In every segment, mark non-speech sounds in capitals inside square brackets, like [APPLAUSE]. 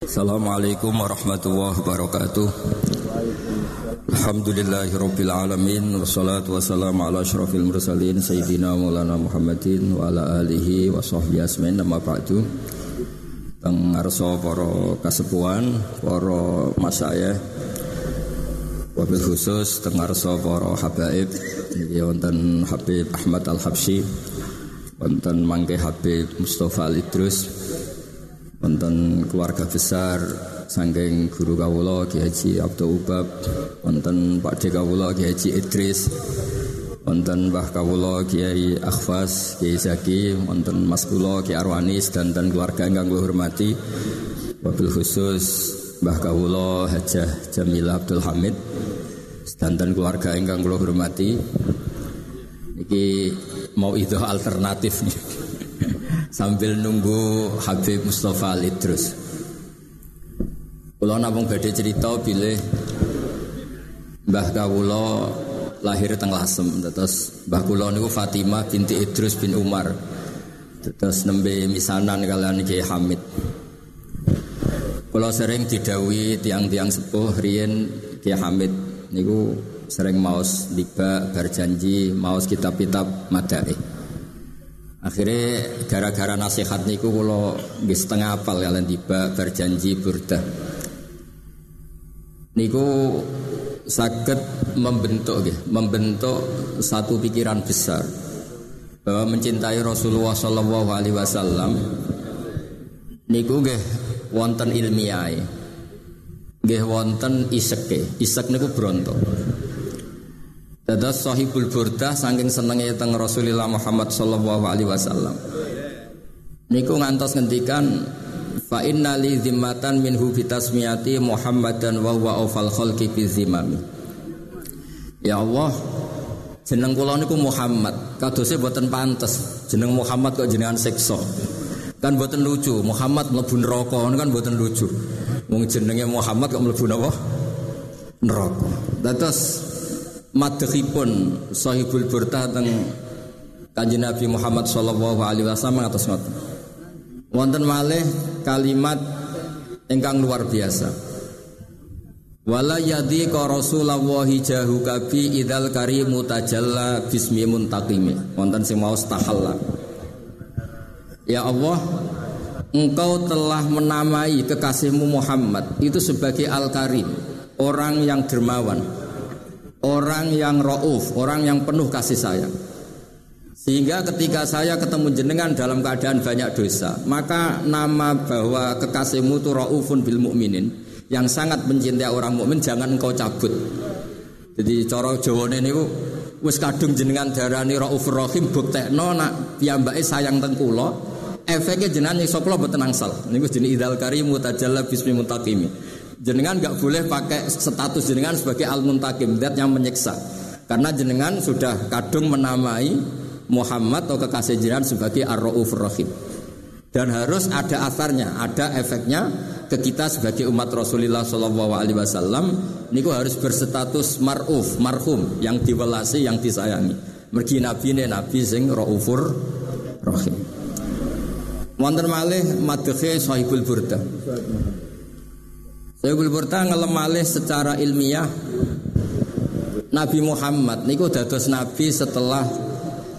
Assalamualaikum warahmatullahi wabarakatuh. Alhamdulillahirabbil alamin wassalatu wassalamu ala asyrafil mursalin sayyidina maulana Muhammadin wa ala alihi wa sahbihi asmain nama ba'du. Teng ngarsa para kasepuhan, para masayah wabil khusus teng ngarsa para habaib wonten Habib Ahmad Al-Habsyi wonten mangke Habib Mustafa Al-Idrus wonten keluarga besar sangking guru kawula Ki Haji Abdul Ubab. Wonten Pak De kawula Ki Haji Idris. Wonten Mbah kawula Kiai Akhfas Kiai Zaki. Wonten Mas kula Ki Arwanis dan dan keluarga ingkang kula hormati. Wabil khusus Mbah kawula Hajah Jamila Abdul Hamid dan dan keluarga ingkang kula hormati. Iki mau itu alternatif nih sambil nunggu Habib Mustafa Lidrus. Kalau nabung badai cerita pilih Mbah Kawulo lahir teng Lasem. Terus Mbah Kulo niku Fatimah binti Idrus bin Umar. Terus nembe misanan kalian Kiai Hamid. Kalau sering didawi tiang-tiang sepuh Rien Kiai Hamid. Niku sering maus liba berjanji maus kitab-kitab madaih Akhirnya gara-gara nasihat niku kalau nggih setengah apal kalian tiba berjanji burda. Niku sakit membentuk gitu, membentuk satu pikiran besar bahwa mencintai Rasulullah Shallallahu Alaihi Wasallam niku gih wonten ilmiah gih wonten isek isek niku bronto Dados sahibul burdah saking senenge teng Rasulullah Muhammad sallallahu alaihi wasallam. Niku ngantos ngendikan fa inna li zimmatan minhu fi tasmiyati Muhammadan wa huwa awfal khalqi fi zimami. Ya Allah, jeneng kula niku Muhammad. Kadose boten pantes. Jeneng Muhammad kok jenengan siksa. Kan boten lucu. Muhammad mlebu neraka kan boten lucu. Wong jenenge Muhammad kok mlebu napa? Neraka. Dados madhepipun sahibul burta teng Kanjeng Nabi Muhammad sallallahu alaihi wasallam atas ngoten. Wonten malih kalimat ingkang luar biasa. Wala yadi ka Rasulullah jahu kabi idal karimu tajalla bismi muntaqimi. Wonten sing maos tahalla. Ya Allah, Engkau telah menamai kekasihmu Muhammad itu sebagai Al-Karim, orang yang dermawan, orang yang rauf, orang yang penuh kasih sayang. Sehingga ketika saya ketemu jenengan dalam keadaan banyak dosa, maka nama bahwa kekasihmu itu raufun bil mukminin yang sangat mencintai orang mukmin jangan engkau cabut. Jadi cara Jawa ini wis kadung jenengan darani raufur rahim buktekno nak piyambake sayang teng kula efeknya jenengan nyiksa kula mboten angsal. Niku idal karimu tajalla bismi muntaqimi jenengan nggak boleh pakai status jenengan sebagai al muntakim dat yang menyiksa. Karena jenengan sudah kadung menamai Muhammad atau kekasih jenengan sebagai ar-rauf rahim. Dan harus ada asarnya ada efeknya ke kita sebagai umat Rasulullah Shallallahu Alaihi Wasallam. Harus berstatus maruf marhum yang diwelasi yang disayangi. Mergi nabi ini nabi sing raufur rahim. Wonten malih madhe sahibul burda saya Burta ngelem malih secara ilmiah Nabi Muhammad niku dados nabi setelah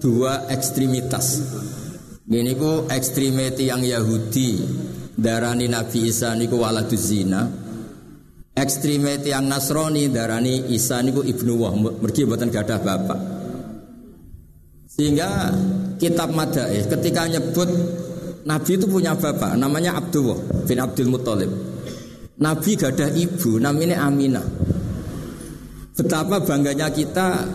dua ekstremitas. Ini ku ekstremiti yang Yahudi darani Nabi Isa niku waladuz zina. Ekstremiti yang Nasrani darani Isa niku ibnu wah mergi buatan gadah bapak. Sehingga kitab Madaih ketika nyebut Nabi itu punya bapak namanya Abdullah bin Abdul Muthalib. Nabi gadah ibu namanya Aminah. Betapa bangganya kita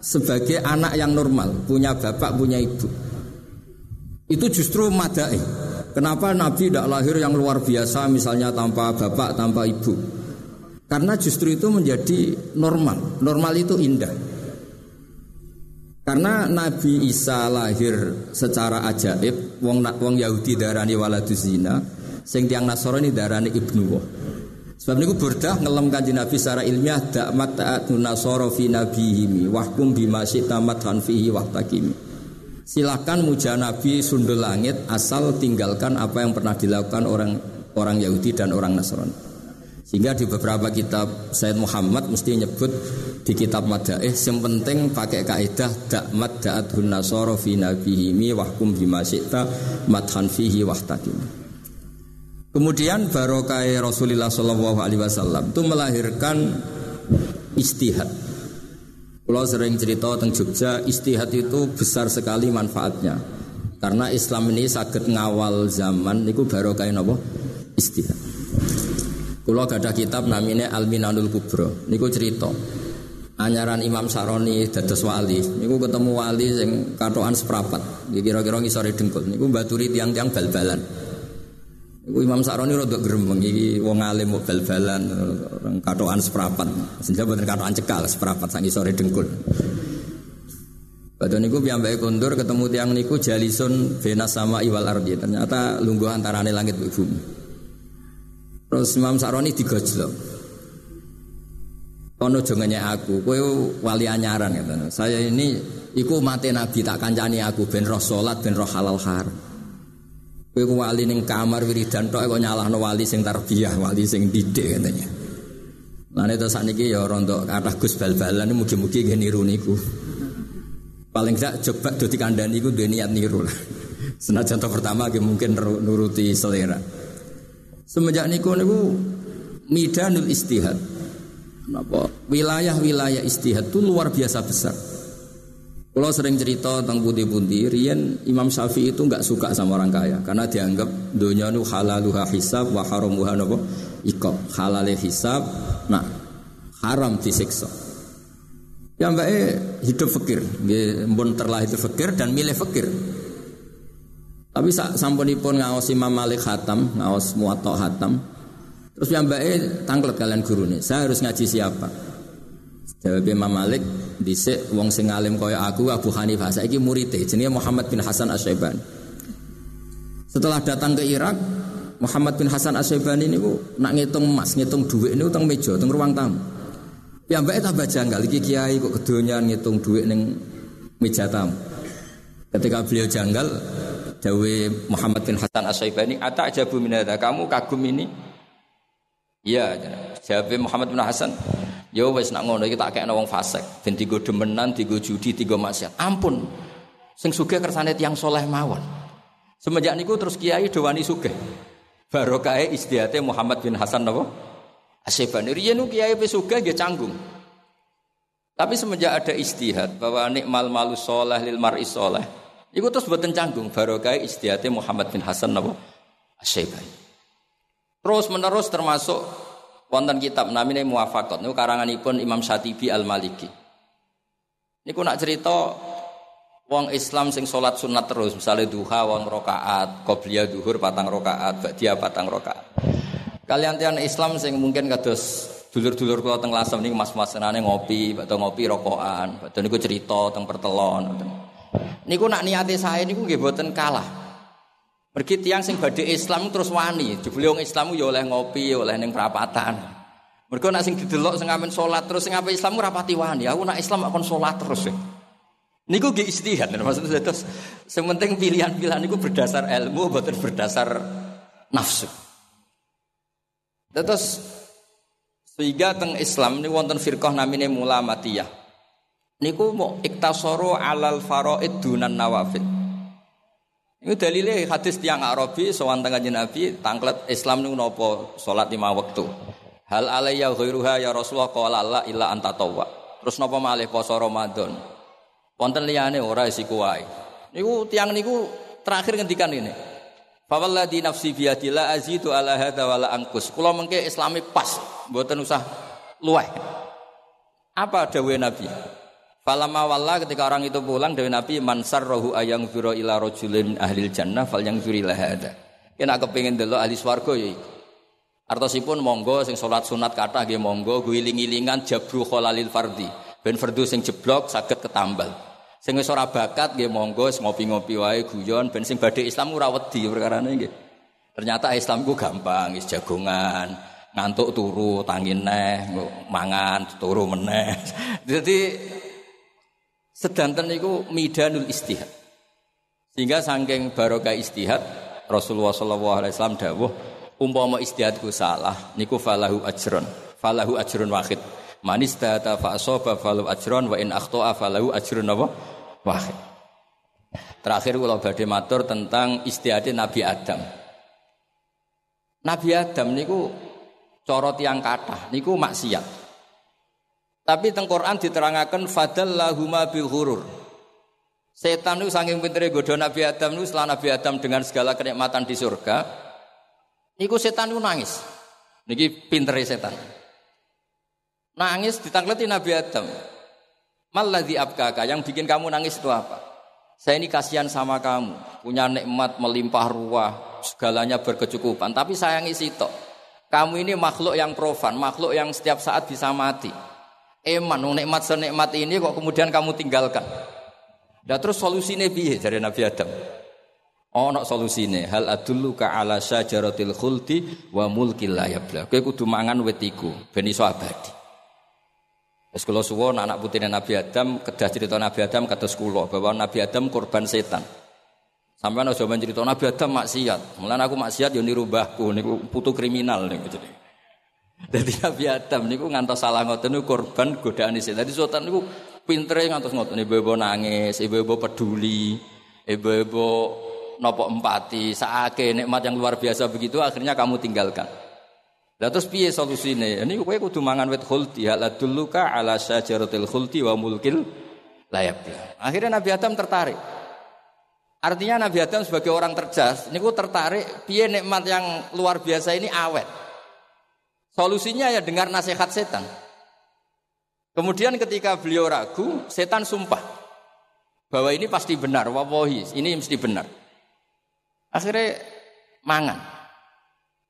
sebagai anak yang normal, punya bapak, punya ibu. Itu justru madai. Kenapa Nabi tidak lahir yang luar biasa misalnya tanpa bapak, tanpa ibu? Karena justru itu menjadi normal. Normal itu indah. Karena Nabi Isa lahir secara ajaib, wong wong Yahudi darani waladuzina, sing tiang Nasrani darani ibnu wah. Sebab niku burdah ngelem kanjeng Nabi secara ilmiah dakmat ta'atun nasara fi nabihimi wahkum bima syi'tamat fihi wahtakimi. Silakan muja Nabi sundul langit asal tinggalkan apa yang pernah dilakukan orang orang Yahudi dan orang Nasrani. Sehingga di beberapa kitab Sayyid Muhammad mesti nyebut di kitab Madaih yang penting pakai kaidah dak da'at nasara fi nabihimi wahkum bima syi'ta madhan fihi wahtakim. Kemudian barokah Rasulullah Shallallahu Alaihi Wasallam itu melahirkan istihad. Kalau sering cerita tentang Jogja, istihad itu besar sekali manfaatnya. Karena Islam ini sakit ngawal zaman, itu barokah apa? Istihad. Kulo gada kitab namanya Al-Minanul Kubro. Niku cerita. Anyaran Imam Saroni dados wali. Niku ketemu wali sing katokan seprapat. Kira-kira ngisore dengkul. Niku baturi tiang-tiang bal-balan. Niku Imam Saroni rada gremeng iki wong alim mau bal-balan orang katokan seprapat. Senja boten katokan cekal seprapat sang ngisore dengkul. Batu niku piyambake kondur ketemu tiang niku jalisun bena sama iwal ardi. Ternyata lungguh antarane langit bumi. Terus Imam Saroni digojlok. Kono jongene aku, kowe wali anyaran gitu. Saya ini iku mati Nabi tak kancani aku ben roh salat ben roh halal har. Kowe wali ning kamar wiridan tok kok nyalahno wali sing tarbiyah, wali sing didik katanya. Lan itu saat ini ya rontok kata Gus bal-balan ini mugi-mugi gak niru. Paling tidak coba dodi kandani niku dua niat niru lah. [LAUGHS] Contoh pertama mungkin nuruti selera. Semenjak niku niku midanul istihad. Napa? Wilayah-wilayah istihad itu luar biasa besar. Kalau sering cerita tentang budi-budi, Rian Imam Syafi'i itu nggak suka sama orang kaya karena dianggap dunia nu halaluha hisab wa haramuha napa iko halal hisab, nah haram disiksa. Ya mbak hidup fakir, mbon terlahir fakir dan milih fakir. Tapi sampunipun ngaos Imam Malik Hatam, ngaos Muwatta Hatam. Terus yang baik tangklet kalian guru nih. Saya harus ngaji siapa? Jawab Imam Malik, dhisik wong sing alim kaya aku Abu Hanifah. Saiki murid jenenge Muhammad bin Hasan Asy-Syaibani. Setelah datang ke Irak, Muhammad bin Hasan Asy-Syaibani niku nak ngitung emas, ngitung duit niku teng meja, teng ruang tamu. Mbak tambah janggal iki kiai kok kedonyan ngitung duit ning meja tamu. Ketika beliau janggal, Dawe Muhammad bin Hasan As-Saibani, "Ata ajabu minada, kamu kagum ini?" Iya, jawab Muhammad bin Hasan, "Ya wis nak ngono iki tak kekno wong fasik, ben digo demenan, digo judi, digo maksiat. Ampun. Sing sugih kersane tiyang soleh mawon." Semenjak niku terus kiai dowani sugih. Barokah istihate Muhammad bin Hasan napa? Asyibani riyen kiai pe sugih nggih canggung. Tapi semenjak ada istihad bahwa nikmal malu soleh lil mar'i soleh, Iku terus buatan canggung barokah istihati Muhammad bin Hasan nabo Asyibani. Terus menerus termasuk wonten kitab namanya Muwafaqat niku karanganipun Imam Syatibi Al Maliki. Niku nak cerita wong Islam sing sholat sunat terus, misalnya duha wong rokaat, qobliyah duhur patang rokaat, ba'diyah patang rokaat. Kalian tian Islam sing mungkin kados dulur-dulur kula teng Lasem niku mas-mas ngopi, atau ngopi rokokan, badhe niku cerita teng pertelon. Niku nak niate saya niku nggih boten kalah. Mergi tiang sing badhe Islam terus wani, jebule wong Islam ya oleh ngopi, ya oleh ning perapatan. Mergo nak sing didelok sing amen salat terus sing ape Islam ora pati wani. Aku nak Islam akan salat terus. Ya. Niku nggih istihad maksudnya terus sementing pilihan-pilihan niku berdasar ilmu boten berdasar nafsu. Terus sehingga teng Islam ini wonten firqah namine mulamatiyah niku mau iktasoro alal faraid dunan nawafil. Ini dalilnya hadis tiang Arabi sowan tengah Nabi tangklet Islam niku nopo salat lima waktu. Hal alayya ghairuha ya Rasulullah qala la illa anta tawwa. Terus nopo malih poso Ramadan. Wonten liyane ora isiku wae. Niku tiang niku terakhir ngendikan ini. Fawalladhi nafsi biyadillah azidu ala hadha wala angkus. Kula mengke islami pas, mboten usah luweh. Apa dawuh Nabi? Falama walla ketika orang itu pulang dari Nabi mansar rohu ayang firo ila rojulin ahlil jannah fal yang firi lahada. Kena kepingin dulu ahli swargo ya Artosipun monggo sing sholat sunat kata ge monggo guling-gilingan jabru kholalil fardi. Ben fardu sing jeblok sakit ketambal. Sing wis bakat nggih monggo ngopi-ngopi wae guyon ben sing badhe Islam ora wedi perkarane nggih. Ternyata Islam ku gampang, is jagongan, ngantuk turu, tangin neh, mangan turu meneh. [LAUGHS] Jadi Sedanten niku midanul istihad. Sehingga saking barokah istihad Rasulullah sallallahu alaihi wasallam dawuh umpama istihadku salah niku falahu ajron falahu ajrun wahid. Manis data fa asaba falahu ajron wa in akhta'a falahu ajrun apa? Wahid. Terakhir kula badhe matur tentang istihad Nabi Adam. Nabi Adam niku corot yang kata niku maksiat tapi teng Quran diterangkan fadallahuma bil ghurur Setan itu saking pintere godo Nabi Adam itu setelah Nabi Adam dengan segala kenikmatan di surga, niku setan itu nangis. Niki pintere setan. Nangis ditangleti Nabi Adam. Maladhi abkaka yang bikin kamu nangis itu apa? Saya ini kasihan sama kamu, punya nikmat melimpah ruah, segalanya berkecukupan, tapi sayangi sitok. Kamu ini makhluk yang profan, makhluk yang setiap saat bisa mati. Eman, nikmat senikmat ini kok kemudian kamu tinggalkan. Nah terus solusinya piye dari Nabi Adam? Oh, Ono solusine hal adulluka ala syajaratil khuldi wa mulkil la yabla. Kowe kudu mangan wit iku ben iso abadi. Anak putrine Nabi Adam kedah cerita Nabi Adam kados kula bahwa Nabi Adam korban setan. Sampai aja men cerita Nabi Adam maksiat. Mulane aku maksiat yo niru mbahku niku putu kriminal niku jadi. Dadi Nabi Adam niku ngantos salah ngoten niku korban godaan setan. Dadi setan niku pintere ngantos ngoten ibu-ibu nangis, ibu-ibu peduli, ibu-ibu nopo empati, saake nikmat yang luar biasa begitu akhirnya kamu tinggalkan. Lah terus piye solusine? Ini kowe kudu mangan wit khuldi, hal duluka ala syajaratil khuldi wa mulkil layab. Akhirnya Nabi Adam tertarik. Artinya Nabi Adam sebagai orang terjas, ini tertarik piye nikmat yang luar biasa ini awet. Solusinya ya dengar nasihat setan. Kemudian ketika beliau ragu, setan sumpah bahwa ini pasti benar, wawahi, ini mesti benar. Akhirnya mangan.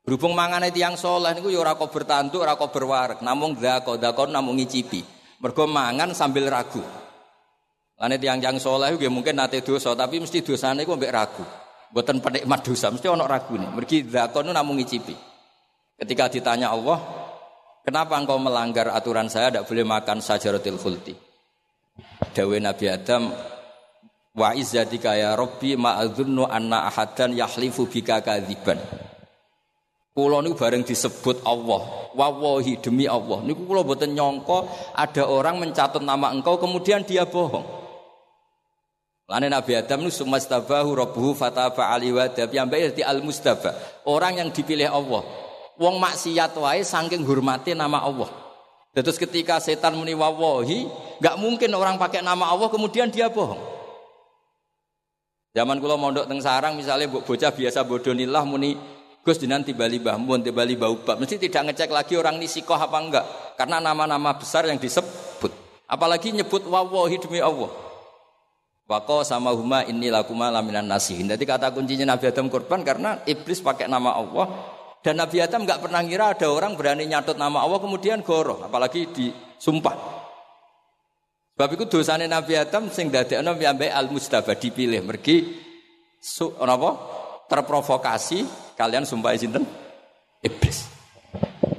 Berhubung mangan itu yang soleh, itu ya kau bertantu, kau berwarak, namun dako, dako namun ngicipi. Mergo mangan sambil ragu. Lane tiang yang soleh itu mungkin nate dosa, tapi mesti dosanya itu ambek ragu. Buatan penikmat dosa, mesti ono ragu nih. Mergi dako namun ngicipi. Ketika ditanya Allah, Kenapa engkau melanggar aturan saya tidak boleh makan sajaratil khulti? Dawe Nabi Adam Wa izzatika ya Rabbi ma'adzunnu anna ahadan yahlifu bika kadziban. Kula niku bareng disebut Allah, wawahi demi Allah. Niku kula boten nyongko ada orang mencatat nama engkau kemudian dia bohong. Lane Nabi Adam niku sumastabahu rabbuhu fataba ali wa di al mustafa. Orang yang dipilih Allah. Wong maksiat wae saking hormati nama Allah. Terus ketika setan muni wawahi, nggak mungkin orang pakai nama Allah kemudian dia bohong. Zaman kula mondok teng sarang misalnya bocah biasa bodonilah muni Gus nanti Bali Mbah Mun, Bali Baubab. Mesti tidak ngecek lagi orang ini sikoh apa enggak. Karena nama-nama besar yang disebut. Apalagi nyebut wawahi demi Allah. Wako sama huma ini lakuma laminan nasihin. Jadi kata kuncinya Nabi Adam korban karena iblis pakai nama Allah dan Nabi Adam nggak pernah ngira ada orang berani nyatut nama Allah kemudian goroh, apalagi disumpah. Sebab itu dosanya Nabi Adam sing dadekno ambek al mustafa dipilih mergi su, apa? terprovokasi kalian sumpah sinten iblis.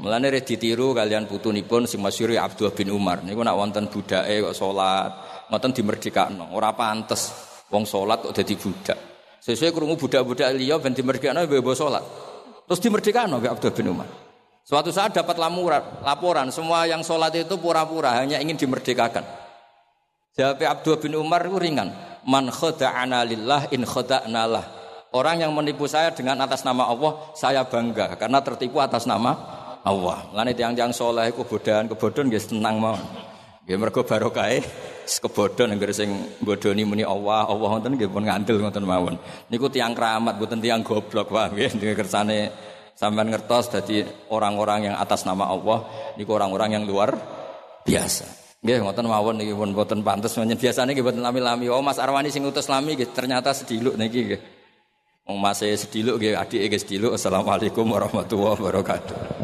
Mulane re ditiru kalian putunipun sing masyhur Abdul bin Umar niku nak wonten budake kok salat, ngoten dimerdekakno. Ora pantes wong salat kok dadi budak. Sesuai krungu budak-budak liya ben dimerdekakno bebo salat. Terus dimerdekakan oleh Abdul bin Umar. Suatu saat dapat laporan, laporan semua yang sholat itu pura-pura hanya ingin dimerdekakan. Jawab Abdul bin Umar ringan. Man khoda'ana lillah in lah. Orang yang menipu saya dengan atas nama Allah, saya bangga karena tertipu atas nama Allah. Lan tiang-tiang soleh kebodohan kebodohan guys tenang mau. Nggih mergo barokah kebodhon anggere sing bodoni muni Allah, Allah ngoten nggih pun ngandel ngoten mawon. Niku tiang keramat mboten tiang goblok paham nggih [LAUGHS] kersane sampean ngertos dadi orang-orang yang atas nama Allah niku orang-orang yang luar biasa. Nggih ngoten mawon niki pun mboten pantes menyen biasane nggih mboten lami-lami. Oh Mas Arwani sing utus lami nggih ternyata sediluk niki nggih. Wong Mas sediluk nggih adike sediluk. Assalamualaikum warahmatullahi wabarakatuh.